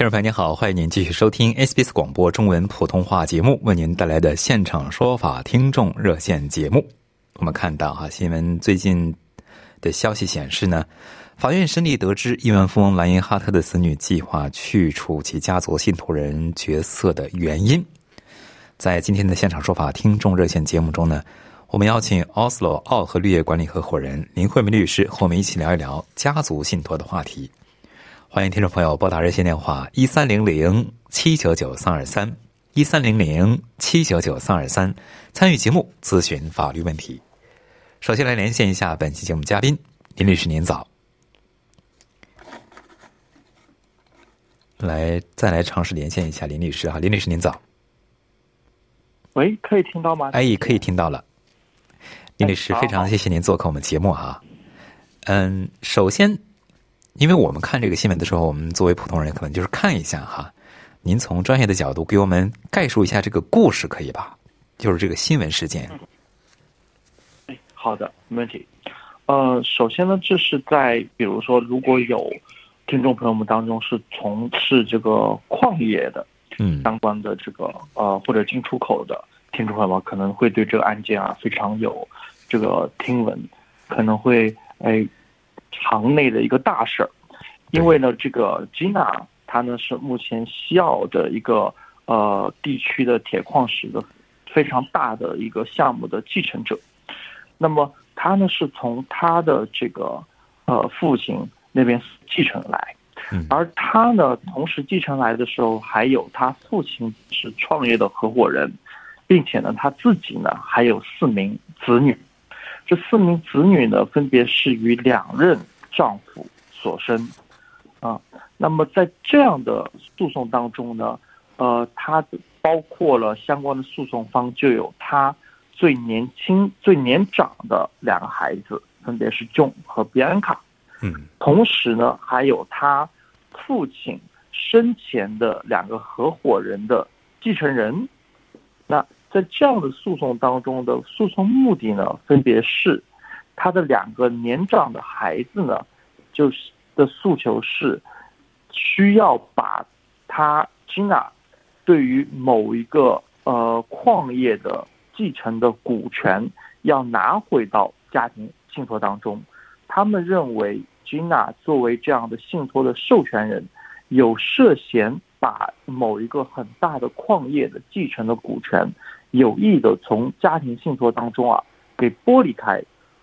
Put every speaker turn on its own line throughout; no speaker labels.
听众朋友您好，欢迎您继续收听 SBS 广播中文普通话节目为您带来的现场说法听众热线节目。我们看到哈新闻最近的消息显示呢，法院审理得知亿万富翁莱因哈特的子女计划去除其家族信托人角色的原因。在今天的现场说法听众热线节目中呢，我们邀请 Oslo 奥和绿业管理合伙人林慧梅律师和我们一起聊一聊家族信托的话题。欢迎听众朋友拨打热线电话一三零零七九九三二三一三零零七九九三二三参与节目咨询法律问题。首先来连线一下本期节目嘉宾林律师，您早。来，再来尝试连线一下林律师哈，林律师您早。
喂，可以听到吗？
哎，可以听到了。林律师，非常谢谢您做客我们节目哈。嗯，首先。因为我们看这个新闻的时候，我们作为普通人，可能就是看一下哈。您从专业的角度给我们概述一下这个故事，可以吧？就是这个新闻事件。
哎，好的，没问题。呃，首先呢，这是在比如说，如果有听众朋友们当中是从事这个矿业的，
嗯，
相关的这个呃或者进出口的听众朋友们，可能会对这个案件啊非常有这个听闻，可能会哎。行内的一个大事儿，因为呢，这个吉娜她呢是目前西澳的一个呃地区的铁矿石的非常大的一个项目的继承者。那么他呢是从他的这个呃父亲那边继承来，而他呢同时继承来的时候，还有他父亲是创业的合伙人，并且呢他自己呢还有四名子女。这四名子女呢，分别是与两任丈夫所生，啊，那么在这样的诉讼当中呢，呃，他包括了相关的诉讼方就有他最年轻、最年长的两个孩子，分别是 John 和 Bianca，
嗯，
同时呢，还有他父亲生前的两个合伙人的继承人，那。在这样的诉讼当中的诉讼目的呢，分别是他的两个年长的孩子呢，就是的诉求是需要把他 Gina 对于某一个呃矿业的继承的股权要拿回到家庭信托当中。他们认为 Gina 作为这样的信托的授权人，有涉嫌把某一个很大的矿业的继承的股权。有意的从家庭信托当中啊给剥离开，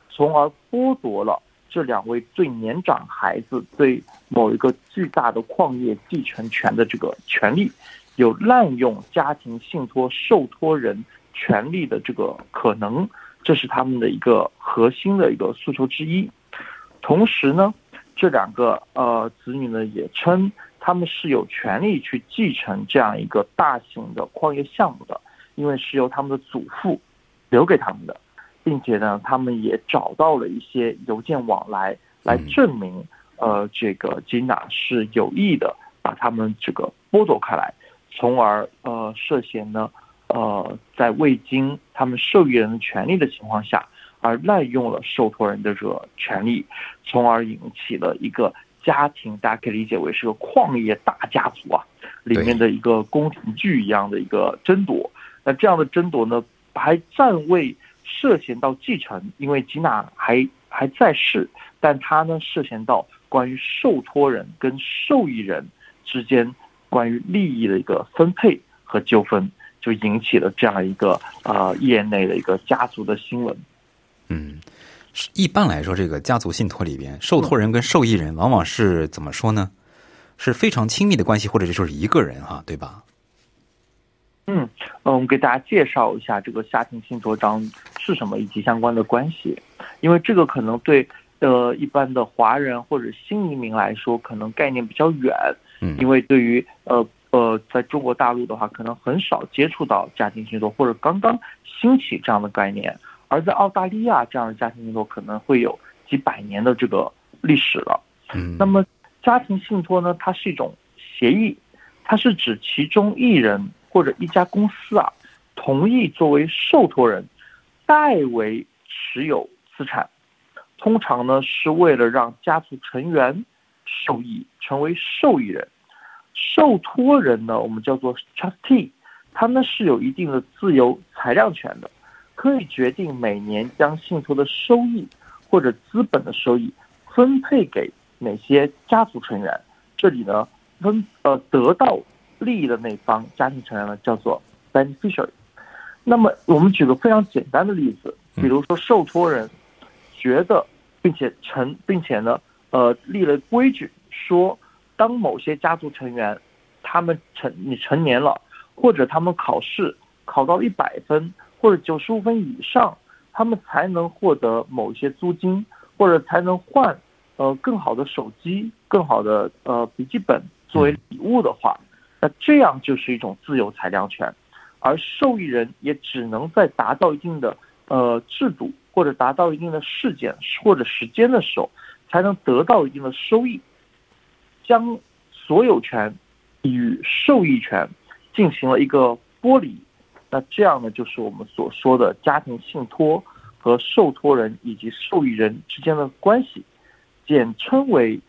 从而剥夺了这两位最年长孩子对某一个巨大的矿业继承权的这个权利，有滥用家庭信托受托人权利的这个可能，这是他们的一个核心的一个诉求之一。同时呢，这两个呃子女呢也称他们是有权利去继承这样一个大型的矿业项目的。因为是由他们的祖父留给他们的，并且呢，他们也找到了一些邮件往来，来证明，呃，这个吉娜是有意的把他们这个剥夺开来，从而呃涉嫌呢，呃，在未经他们受益人的权利的情况下，而滥用了受托人的这个权利，从而引起了一个家庭，大家可以理解为是个矿业大家族啊，里面的一个宫廷剧一样的一个争夺。那这样的争夺呢，还暂未涉嫌到继承，因为吉娜还还在世，但他呢涉嫌到关于受托人跟受益人之间关于利益的一个分配和纠纷，就引起了这样一个呃业内的一个家族的新闻。
嗯，一般来说，这个家族信托里边，受托人跟受益人往往是怎么说呢？是非常亲密的关系，或者就是一个人哈，对吧？
嗯，呃，我们给大家介绍一下这个家庭信托章是什么以及相关的关系，因为这个可能对呃一般的华人或者新移民来说，可能概念比较远。
嗯，
因为对于呃呃在中国大陆的话，可能很少接触到家庭信托，或者刚刚兴起这样的概念。而在澳大利亚，这样的家庭信托可能会有几百年的这个历史了。
嗯，
那么家庭信托呢，它是一种协议，它是指其中一人。或者一家公司啊，同意作为受托人代为持有资产，通常呢是为了让家族成员受益，成为受益人。受托人呢，我们叫做 trustee，他呢是有一定的自由裁量权的，可以决定每年将信托的收益或者资本的收益分配给哪些家族成员。这里呢分呃得到。利益的那方家庭成员呢，叫做 beneficiary。那么我们举个非常简单的例子，比如说受托人觉得，并且成，并且呢，呃，立了规矩，说当某些家族成员他们成你成年了，或者他们考试考到一百分或者九十五分以上，他们才能获得某些租金，或者才能换呃更好的手机、更好的呃笔记本作为礼物的话。那这样就是一种自由裁量权，而受益人也只能在达到一定的呃制度或者达到一定的事件或者时间的时候，才能得到一定的收益。将所有权与受益权进行了一个剥离，那这样呢，就是我们所说的家庭信托和受托人以及受益人之间的关系，简称为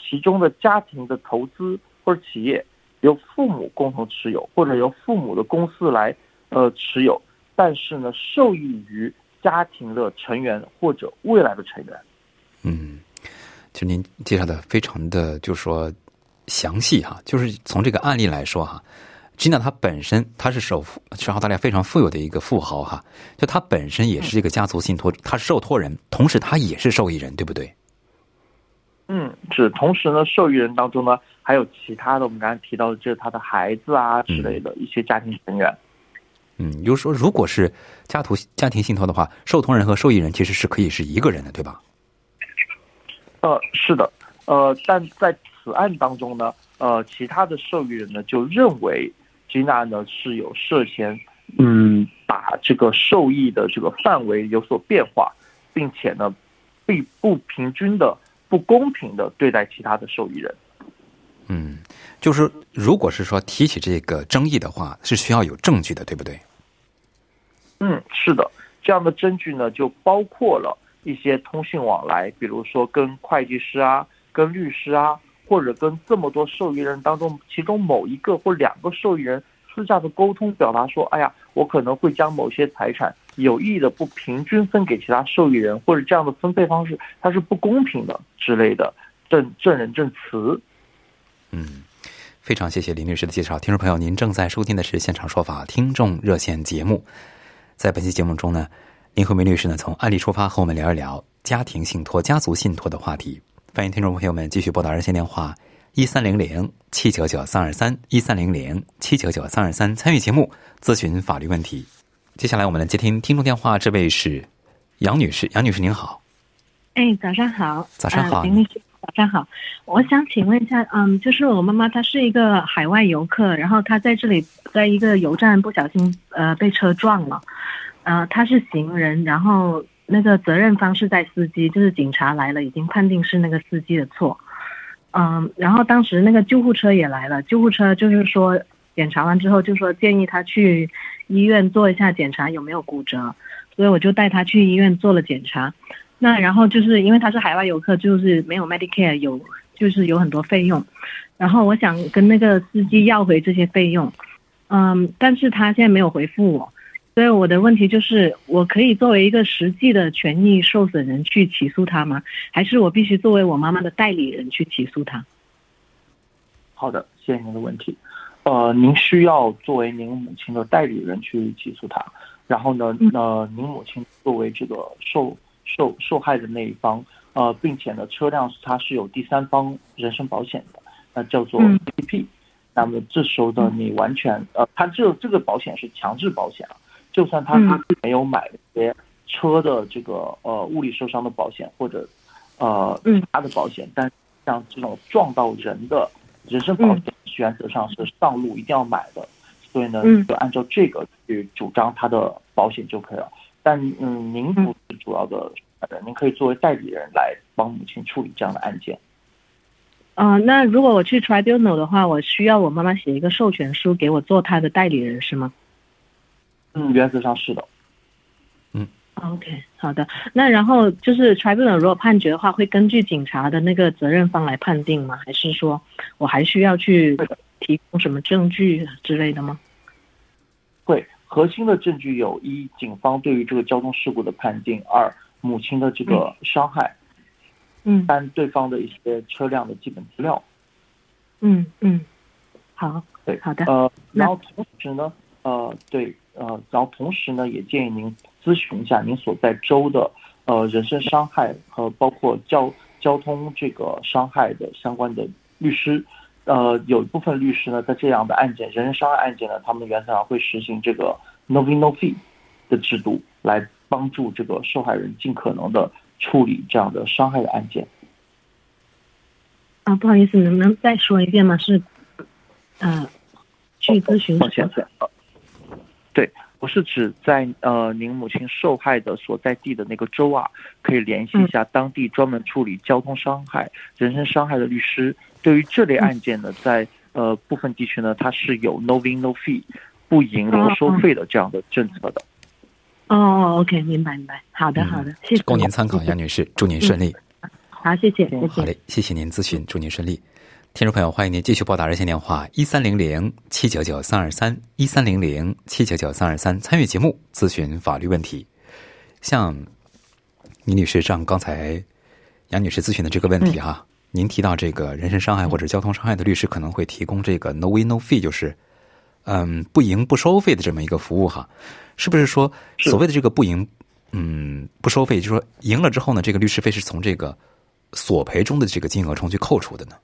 其中的家庭的投资或者企业。由父母共同持有，或者由父母的公司来呃持有，但是呢，受益于家庭的成员或者未来的成员。
嗯，其实您介绍的非常的，就是说详细哈。就是从这个案例来说哈，吉娜她本身她是首富，是澳大利亚非常富有的一个富豪哈。就她本身也是这个家族信托，她是受托人，同时她也是受益人，对不对？
嗯，是。同时呢，受益人当中呢，还有其他的，我们刚才提到的，就是他的孩子啊之类的一些家庭成员。
嗯，就是说，如果是家族家庭信托的话，受托人和受益人其实是可以是一个人的，对吧？
呃，是的。呃，但在此案当中呢，呃，其他的受益人呢就认为吉娜呢是有涉嫌，嗯，把这个受益的这个范围有所变化，并且呢，并不平均的。不公平的对待其他的受益人。
嗯，就是如果是说提起这个争议的话，是需要有证据的，对不对？
嗯，是的，这样的证据呢，就包括了一些通信往来，比如说跟会计师啊、跟律师啊，或者跟这么多受益人当中，其中某一个或两个受益人私下的沟通，表达说：“哎呀，我可能会将某些财产。”有意的不平均分给其他受益人，或者这样的分配方式它是不公平的之类的证证人证词。
嗯，非常谢谢林律师的介绍。听众朋友，您正在收听的是《现场说法》听众热线节目。在本期节目中呢，林慧梅律师呢从案例出发和我们聊一聊家庭信托、家族信托的话题。欢迎听众朋友们继续拨打热线电话一三零零七九九三二三一三零零七九九三二三参与节目咨询法律问题。接下来我们来接听听众电话，这位是杨女士。杨女士您好，
哎，早上好，
早上好，
林律师，早上好。我想请问一下，嗯，就是我妈妈她是一个海外游客，然后她在这里在一个油站不小心呃被车撞了，呃，她是行人，然后那个责任方是在司机，就是警察来了，已经判定是那个司机的错，嗯，然后当时那个救护车也来了，救护车就是说检查完之后就说建议他去。医院做一下检查有没有骨折，所以我就带他去医院做了检查。那然后就是因为他是海外游客，就是没有 Medicare，有就是有很多费用。然后我想跟那个司机要回这些费用，嗯，但是他现在没有回复我，所以我的问题就是，我可以作为一个实际的权益受损人去起诉他吗？还是我必须作为我妈妈的代理人去起诉他？
好的，谢谢您的问题。呃，您需要作为您母亲的代理人去起诉他，然后呢，呃，您母亲作为这个受受受害的那一方，呃，并且呢，车辆它是有第三方人身保险的，那叫做 p p 那么这时候呢，你完全呃，它这这个保险是强制保险啊，就算他
他
没有买一些车的这个呃物理受伤的保险或者呃
嗯。
其他的保险，但像这种撞到人的人身保险，原则上是上路一定要买的，所以呢
嗯，
就按照这个去主张他的保险就可以了。但嗯，您不是主要的人，您可以作为代理人来帮母亲处理这样的案件。
呃，那如果我去 tribunal 的话，我需要我妈妈写一个授权书给我做她的代理人是吗
嗯，原则上是的。
嗯？OK，好的。那然后就是 tribunal 如果判决的话，会根据警察的那个责任方来判定吗？还是说我还需要去提供什么证据之类的吗？
会核心的证据有一，警方对于这个交通事故的判定；二，母亲的这个伤害；
嗯
三，对方的一些车辆的基本资料。
嗯嗯，好，
对，
好的
呃，然后同时呢，呃，对，呃，然后同时呢，也建议您咨询一下您所在州的呃人身伤害和包括交交通这个伤害的相关的律师。呃，有一部分律师呢，在这样的案件，人身伤害案件呢，他们原则上会实行这个 no fee no fee 的制度，来帮助这个受害人尽可能的处理这样的伤害的案件。
啊，不好意思，能不能再说一遍吗？是，呃，去咨询
抱歉，呃对，我是指在呃您母亲受害的所在地的那个州啊，可以联系一下当地专门处理交通伤害、人身伤害的律师。对于这类案件呢，在呃部分地区呢，它是有 no win no fee 不赢不收费的这样的政策的。
哦哦，OK，明白明白，好的
嗯
好的，谢谢。
供您参考，杨女士，祝您顺利。
好，谢谢，谢谢。
好嘞，谢谢您咨询，祝您顺利。听众朋友，欢迎您继续拨打热线电话一三零零七九九三二三一三零零七九九三二三参与节目咨询法律问题。像倪女士，像刚才杨女士咨询的这个问题哈，您提到这个人身伤害或者交通伤害的律师可能会提供这个 no win no fee，就是嗯不赢不收费的这么一个服务哈，是不是说所谓的这个不赢嗯不收费，就是说赢了之后呢，这个律师费是从这个索赔中的这个金额中去扣除的呢？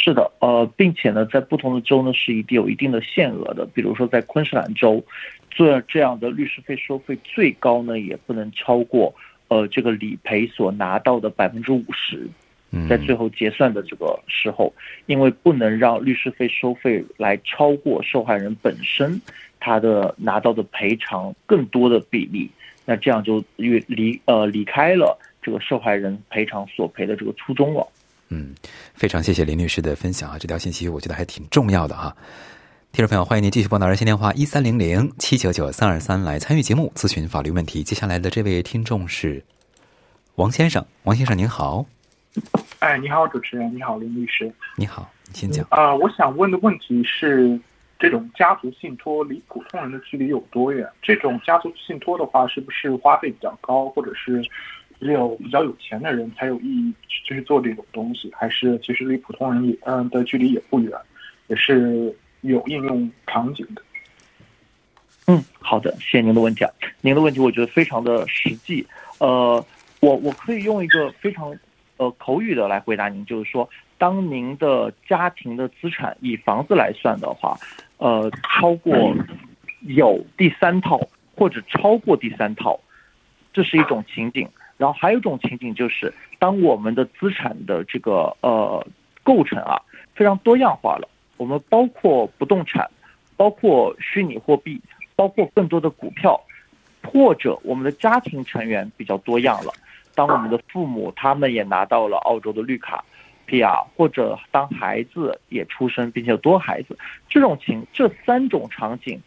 是的，呃，并且呢，在不同的州呢是一定有一定的限额的。比如说在昆士兰州，做这样的律师费收费最高呢也不能超过呃这个理赔所拿到的百分之五十。
嗯，
在最后结算的这个时候，因为不能让律师费收费来超过受害人本身他的拿到的赔偿更多的比例，那这样就越离呃离开了这个受害人赔偿索赔的这个初衷了。
嗯，非常谢谢林律师的分享啊，这条信息我觉得还挺重要的哈。听众朋友，欢迎您继续拨打热线电话一三零零七九九三二三来参与节目咨询法律问题。接下来的这位听众是王先生，王先生您好，
哎，你好，主持人，你好，林律师。
你好，你先讲。
啊、我想问的问题是，这种家族信托离普通人的距离有多远？这种家族信托的话，是不是花费比较高，或者是只有比较有钱的人才有意义去做这种东西？还是其实离普通人也嗯的距离也不远，也是有应用场景的？
嗯，好的，谢谢您的问题啊。您的问题我觉得非常的实际。呃，我我可以用一个非常呃口语的来回答您，就是说，当您的家庭的资产以房子来算的话，呃，超过有第三套或者超过第三套，这是一种情景。然后还有一种情景就是，当我们的资产的这个呃构成啊非常多样化了，我们包括不动产，包括虚拟货币，包括更多的股票，或者我们的家庭成员比较多样了。当我们的父母他们也拿到了澳洲的绿卡 PR，或者当孩子也出生并且多孩子，这种情这三种场景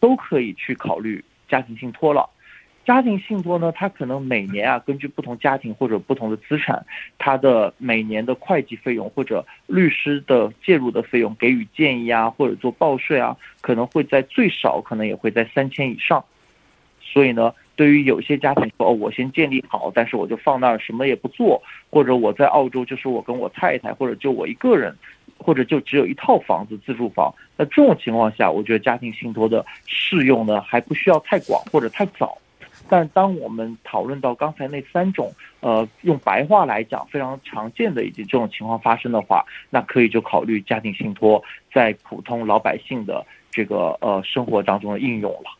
都可以去考虑家庭信托了。家庭信托呢，它可能每年啊，根据不同家庭或者不同的资产，它的每年的会计费用或者律师的介入的费用给予建议啊，或者做报税啊，可能会在最少可能也会在三千以上。所以呢，对于有些家庭说，哦，我先建立好，但是我就放那儿什么也不做，或者我在澳洲就是我跟我太太，或者就我一个人，或者就只有一套房子自住房，那这种情况下，我觉得家庭信托的适用呢还不需要太广或者太早。但当我们讨论到刚才那三种，呃，用白话来讲非常常见的以及这种情况发生的话，那可以就考虑家庭信托在普通老百姓的这个呃生活当中的应用了。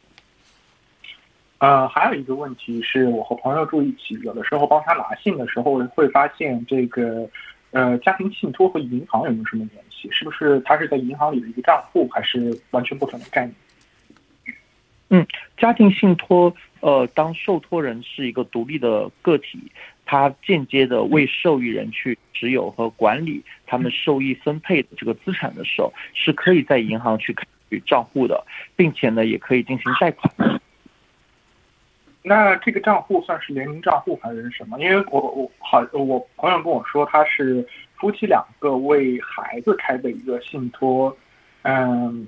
呃，还有一个问题是我和朋友住一起，有的时候帮他拿信的时候会发现这个，呃，家庭信托和银行有没有什么联系？是不是他是在银行里的一个账户，还是完全不同的概念？
嗯，家庭信托，呃，当受托人是一个独立的个体，他间接的为受益人去持有和管理他们受益分配的这个资产的时候，是可以在银行去开账户的，并且呢，也可以进行贷款。
那这个账户算是联名账户还是什么？因为我我好，我朋友跟我说他是夫妻两个为孩子开的一个信托，嗯，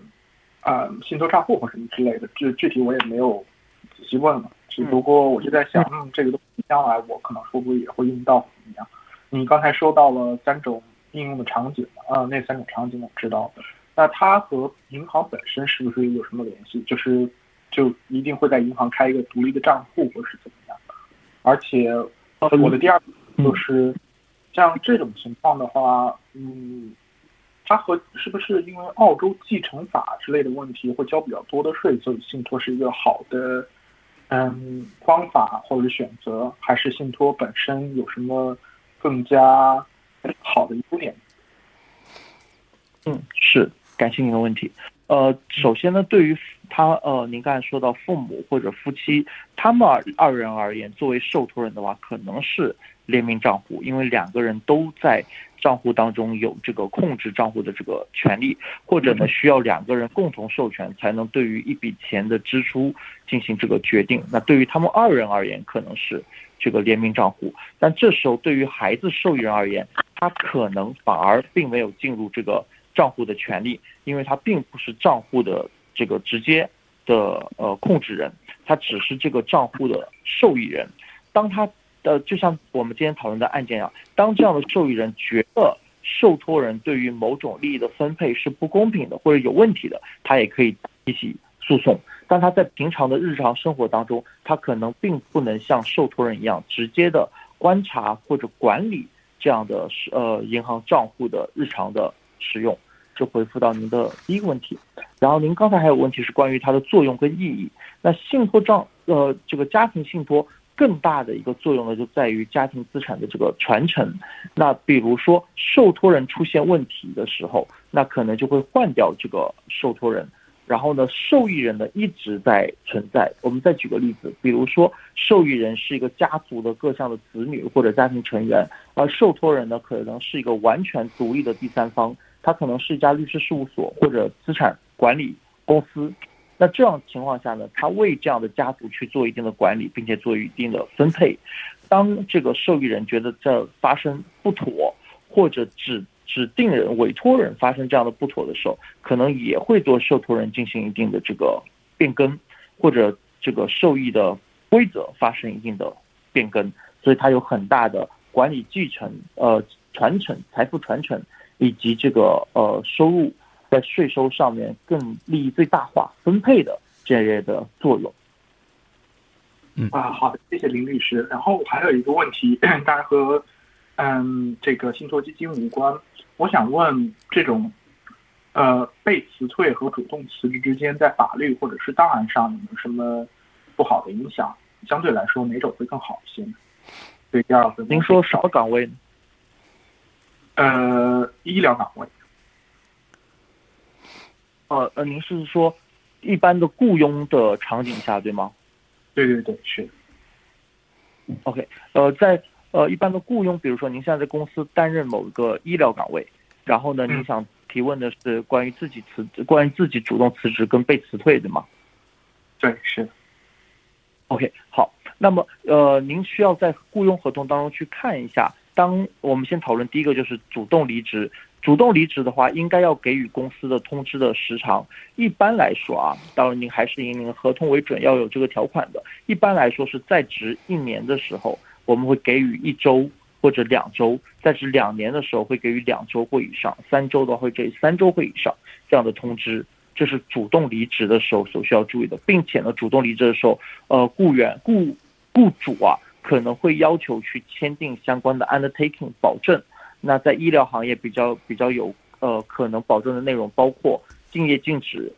啊，信托账户或什么之类的，具具体我也没有仔细问了。只不过我就在想，嗯，这个东西将来我可能会不会也会用到怎么样？你刚才说到了三种应用的场景啊，那三种场景我知道。那它和银行本身是不是有什么联系？就是。就一定会在银行开一个独立的账户，或是怎么样？而且，我的第二就是，像这种情况的话，嗯，它和是不是因为澳洲继承法之类的问题会交比较多的税，所以信托是一个好的嗯方法或者选择，还是信托本身有什么更加好的优点？
嗯，是，感谢您的问题。呃，首先呢，对于他呃，您刚才说到父母或者夫妻，他们二二人而言，作为受托人的话，可能是联名账户，因为两个人都在账户当中有这个控制账户的这个权利，或者呢，需要两个人共同授权才能对于一笔钱的支出进行这个决定。那对于他们二人而言，可能是这个联名账户，但这时候对于孩子受益人而言，他可能反而并没有进入这个。账户的权利，因为他并不是账户的这个直接的呃控制人，他只是这个账户的受益人。当他呃就像我们今天讨论的案件一样，当这样的受益人觉得受托人对于某种利益的分配是不公平的或者有问题的，他也可以提起诉讼。但他在平常的日常生活当中，他可能并不能像受托人一样直接的观察或者管理这样的呃银行账户的日常的使用。就回复到您的第一个问题，然后您刚才还有问题是关于它的作用跟意义。那信托账，呃，这个家庭信托更大的一个作用呢，就在于家庭资产的这个传承。那比如说受托人出现问题的时候，那可能就会换掉这个受托人，然后呢，受益人呢一直在存在。我们再举个例子，比如说受益人是一个家族的各项的子女或者家庭成员，而受托人呢可能是一个完全独立的第三方。他可能是一家律师事务所或者资产管理公司，那这样情况下呢，他为这样的家族去做一定的管理，并且做一定的分配。当这个受益人觉得这发生不妥，或者指指定人、委托人发生这样的不妥的时候，可能也会对受托人进行一定的这个变更，或者这个受益的规则发生一定的变更，所以它有很大的管理继承、呃传承、财富传承。以及这个呃收入在税收上面更利益最大化分配的这类的作用。
嗯
啊，好的，谢谢林律师。然后还有一个问题，当然和嗯这个信托基金无关。我想问，这种呃被辞退和主动辞职之间，在法律或者是档案上有没有什么不好的影响？相对来说，哪种会更好一些呢？对，第二个，
您说什么岗位呢？
呃，医疗岗位。
呃呃，您是说一般的雇佣的场景下，对吗？
对对对，是。
OK，呃，在呃一般的雇佣，比如说您现在在公司担任某一个医疗岗位，然后呢，您想提问的是关于自己辞，关于自己主动辞职跟被辞退的吗？
对，是。
OK，好，那么呃，您需要在雇佣合同当中去看一下。当我们先讨论第一个就是主动离职，主动离职的话，应该要给予公司的通知的时长。一般来说啊，当然您还是以您合同为准，要有这个条款的。一般来说是在职一年的时候，我们会给予一周或者两周；在职两年的时候会给予两周或以上，三周的话会给三周或以上这样的通知。这是主动离职的时候所需要注意的，并且呢，主动离职的时候，呃，雇员雇雇主啊可能会要求去签订相关的 undertaking 保证。那在医疗行业比较比较有呃可能保证的内容包括竞业禁止，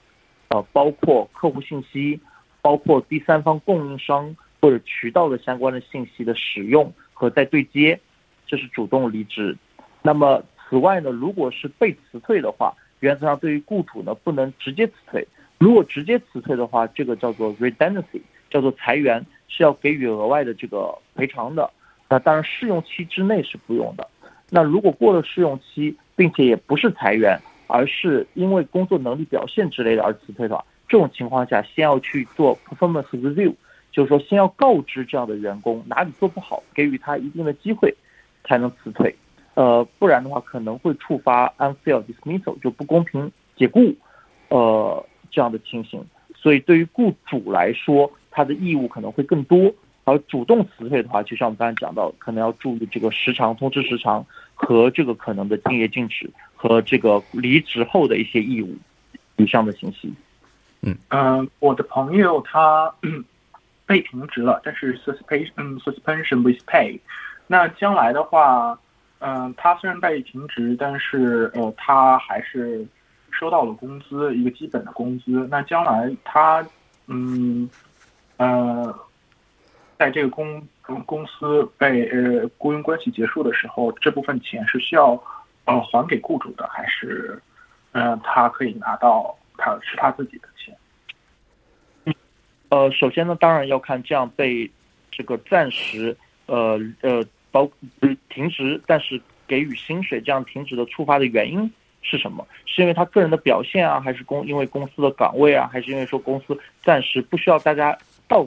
呃，包括客户信息，包括第三方供应商或者渠道的相关的信息的使用和再对接，这是主动离职。那么此外呢，如果是被辞退的话，原则上，对于雇主呢，不能直接辞退。如果直接辞退的话，这个叫做 redundancy，叫做裁员，是要给予额外的这个赔偿的。那当然，试用期之内是不用的。那如果过了试用期，并且也不是裁员，而是因为工作能力表现之类的而辞退的话，这种情况下，先要去做 performance review，就是说先要告知这样的员工哪里做不好，给予他一定的机会，才能辞退。呃，不然的话可能会触发 unfair dismissal，就不公平解雇，呃，这样的情形。所以对于雇主来说，他的义务可能会更多。而主动辞退的话，就像我们刚才讲到，可能要注意这个时长、通知时长和这个可能的竞业禁止和这个离职后的一些义务以上的信息。
嗯嗯，我的朋友他被停职了，但是 suspension suspension with pay。那将来的话。嗯，他虽然被停职，但是呃，他还是收到了工资，一个基本的工资。那将来他，嗯，呃，在这个公公司被呃雇佣关系结束的时候，这部分钱是需要呃还给雇主的，还是嗯，他可以拿到他是他自己的钱？
呃，首先呢，当然要看这样被这个暂时呃呃。包停职，但是给予薪水这样停职的触发的原因是什么？是因为他个人的表现啊，还是公因为公司的岗位啊，还是因为说公司暂时不需要大家到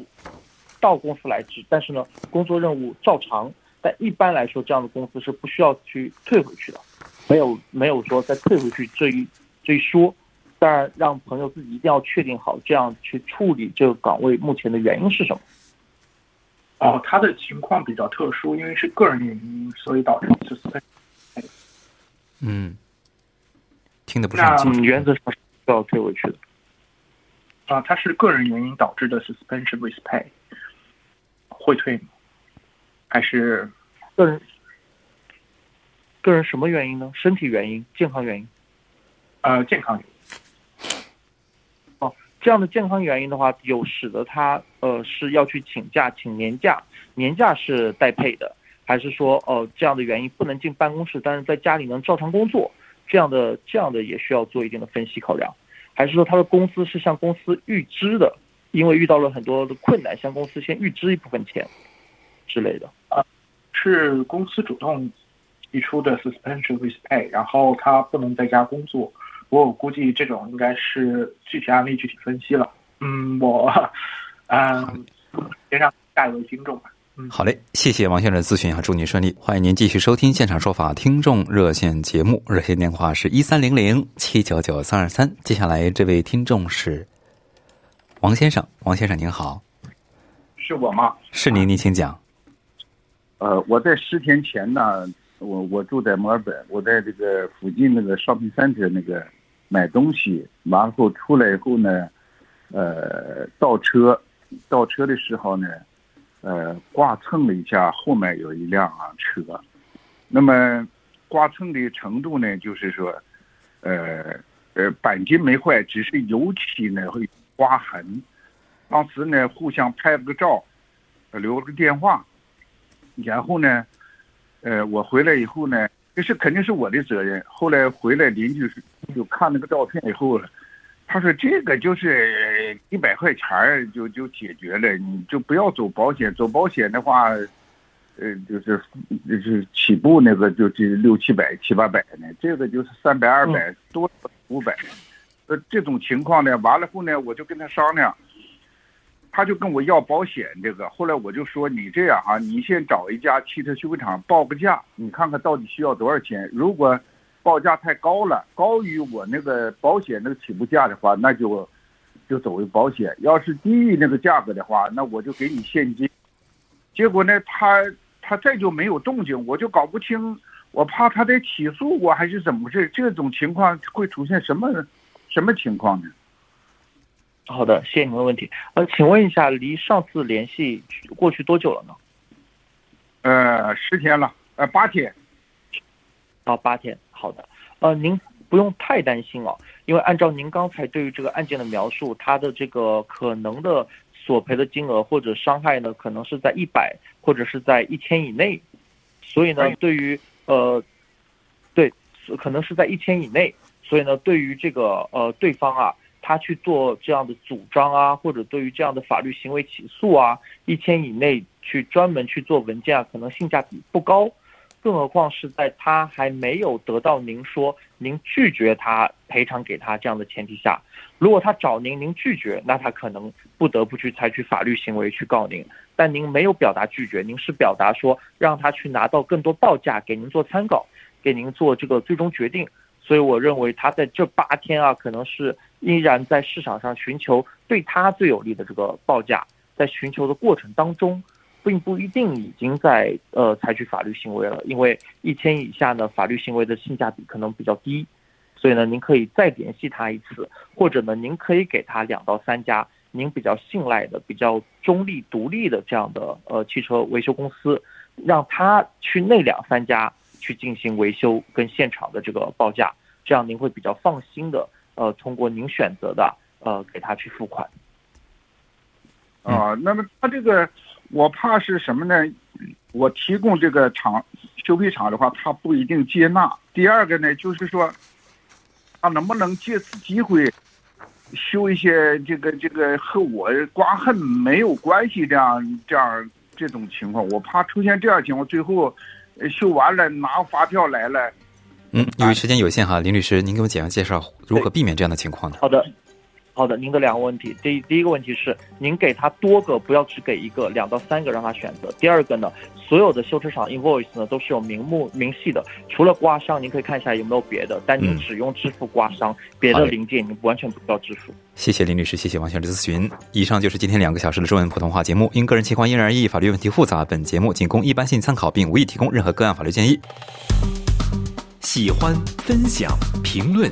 到公司来值，但是呢，工作任务照常。但一般来说，这样的公司是不需要去退回去的，没有没有说再退回去这一这一说。当然，让朋友自己一定要确定好，这样去处理这个岗位目前的原因是什么。
哦，他的情况比较特殊，因为是个人原因，所以导致是三。
嗯，听得不是很清楚。
原则上是要退回去的。
啊，他是个人原因导致的 suspension with pay，会退吗？还是
个人？个人什么原因呢？身体原因、健康原因？
呃，健康原因。
这样的健康原因的话，有使得他呃是要去请假，请年假，年假是代配的，还是说呃这样的原因不能进办公室，但是在家里能照常工作，这样的这样的也需要做一定的分析考量，还是说他的公司是向公司预支的，因为遇到了很多的困难，向公司先预支一部分钱之类的
啊，是公司主动提出的 suspension with pay，然后他不能在家工作。我估计这种应该是具体案例具体分析了。嗯，我嗯，先让下一位听众吧。嗯，
好嘞，谢谢王先生的咨询啊，祝您顺利。欢迎您继续收听现场说法听众热线节目，热线电话是一三零零七九九三二三。接下来这位听众是王先生，王先生您好，
是我吗？
是您，您请讲。
呃，我在十天前呢。我我住在墨尔本，我在这个附近那个 shopping center 那个买东西，完后出来以后呢，呃，倒车，倒车的时候呢，呃，刮蹭了一下后面有一辆啊车，那么刮蹭的程度呢，就是说，呃呃，钣金没坏，只是油漆呢会刮痕，当时呢互相拍了个照，留了个电话，然后呢。呃，我回来以后呢，这是肯定是我的责任。后来回来，邻居就看那个照片以后，他说这个就是一百块钱就就解决了，你就不要走保险。走保险的话，呃，就是就是起步那个就这六七百七八百呢，这个就是三百二百多五百。呃，这种情况呢，完了后呢，我就跟他商量。他就跟我要保险，这个后来我就说你这样啊，你先找一家汽车修理厂报个价，你看看到底需要多少钱。如果报价太高了，高于我那个保险那个起步价的话，那就就走为保险；要是低于那个价格的话，那我就给你现金。结果呢，他他再就没有动静，我就搞不清，我怕他得起诉我还是怎么回事？这种情况会出现什么什么情况呢？
好的，谢谢您的问题。呃，请问一下，离上次联系过去多久了呢？
呃，十天了，呃，八天。
到八天。好的。呃，您不用太担心哦，因为按照您刚才对于这个案件的描述，它的这个可能的索赔的金额或者伤害呢，可能是在一百或者是在一千以内。所以呢，对于呃，对，可能是在一千以内。所以呢，对于这个呃对方啊。他去做这样的主张啊，或者对于这样的法律行为起诉啊，一千以内去专门去做文件啊，可能性价比不高，更何况是在他还没有得到您说您拒绝他赔偿给他这样的前提下，如果他找您，您拒绝，那他可能不得不去采取法律行为去告您。但您没有表达拒绝，您是表达说让他去拿到更多报价给您做参考，给您做这个最终决定。所以我认为他在这八天啊，可能是依然在市场上寻求对他最有利的这个报价，在寻求的过程当中，并不一定已经在呃采取法律行为了，因为一千以下呢，法律行为的性价比可能比较低，所以呢，您可以再联系他一次，或者呢，您可以给他两到三家您比较信赖的、比较中立、独立的这样的呃汽车维修公司，让他去那两三家。去进行维修跟现场的这个报价，这样您会比较放心的，呃，通过您选择的，呃，给他去付款。
啊，那么他这个，我怕是什么呢？我提供这个厂修配厂的话，他不一定接纳。第二个呢，就是说，他能不能借此机会修一些这个这个和我刮痕没有关系这样这样这种情况？我怕出现这样情况，最后。修完了，拿发票来了。
嗯，由于时间有限哈，林律师，您给我简要介绍如何避免这样的情况呢？
好的，好的。您的两个问题，第第一个问题是，您给他多个，不要只给一个，两到三个让他选择。第二个呢，所有的修车厂 invoice 呢都是有明目明细的，除了刮伤，您可以看一下有没有别的，但您只用支付刮伤，别的零件您完全不需要支付。
谢谢林律师，谢谢王先生的咨询。以上就是今天两个小时的中文普通话节目。因个人情况因人而异，法律问题复杂，本节目仅供一般性参考，并无意提供任何个案法律建议。
喜欢、分享、评论，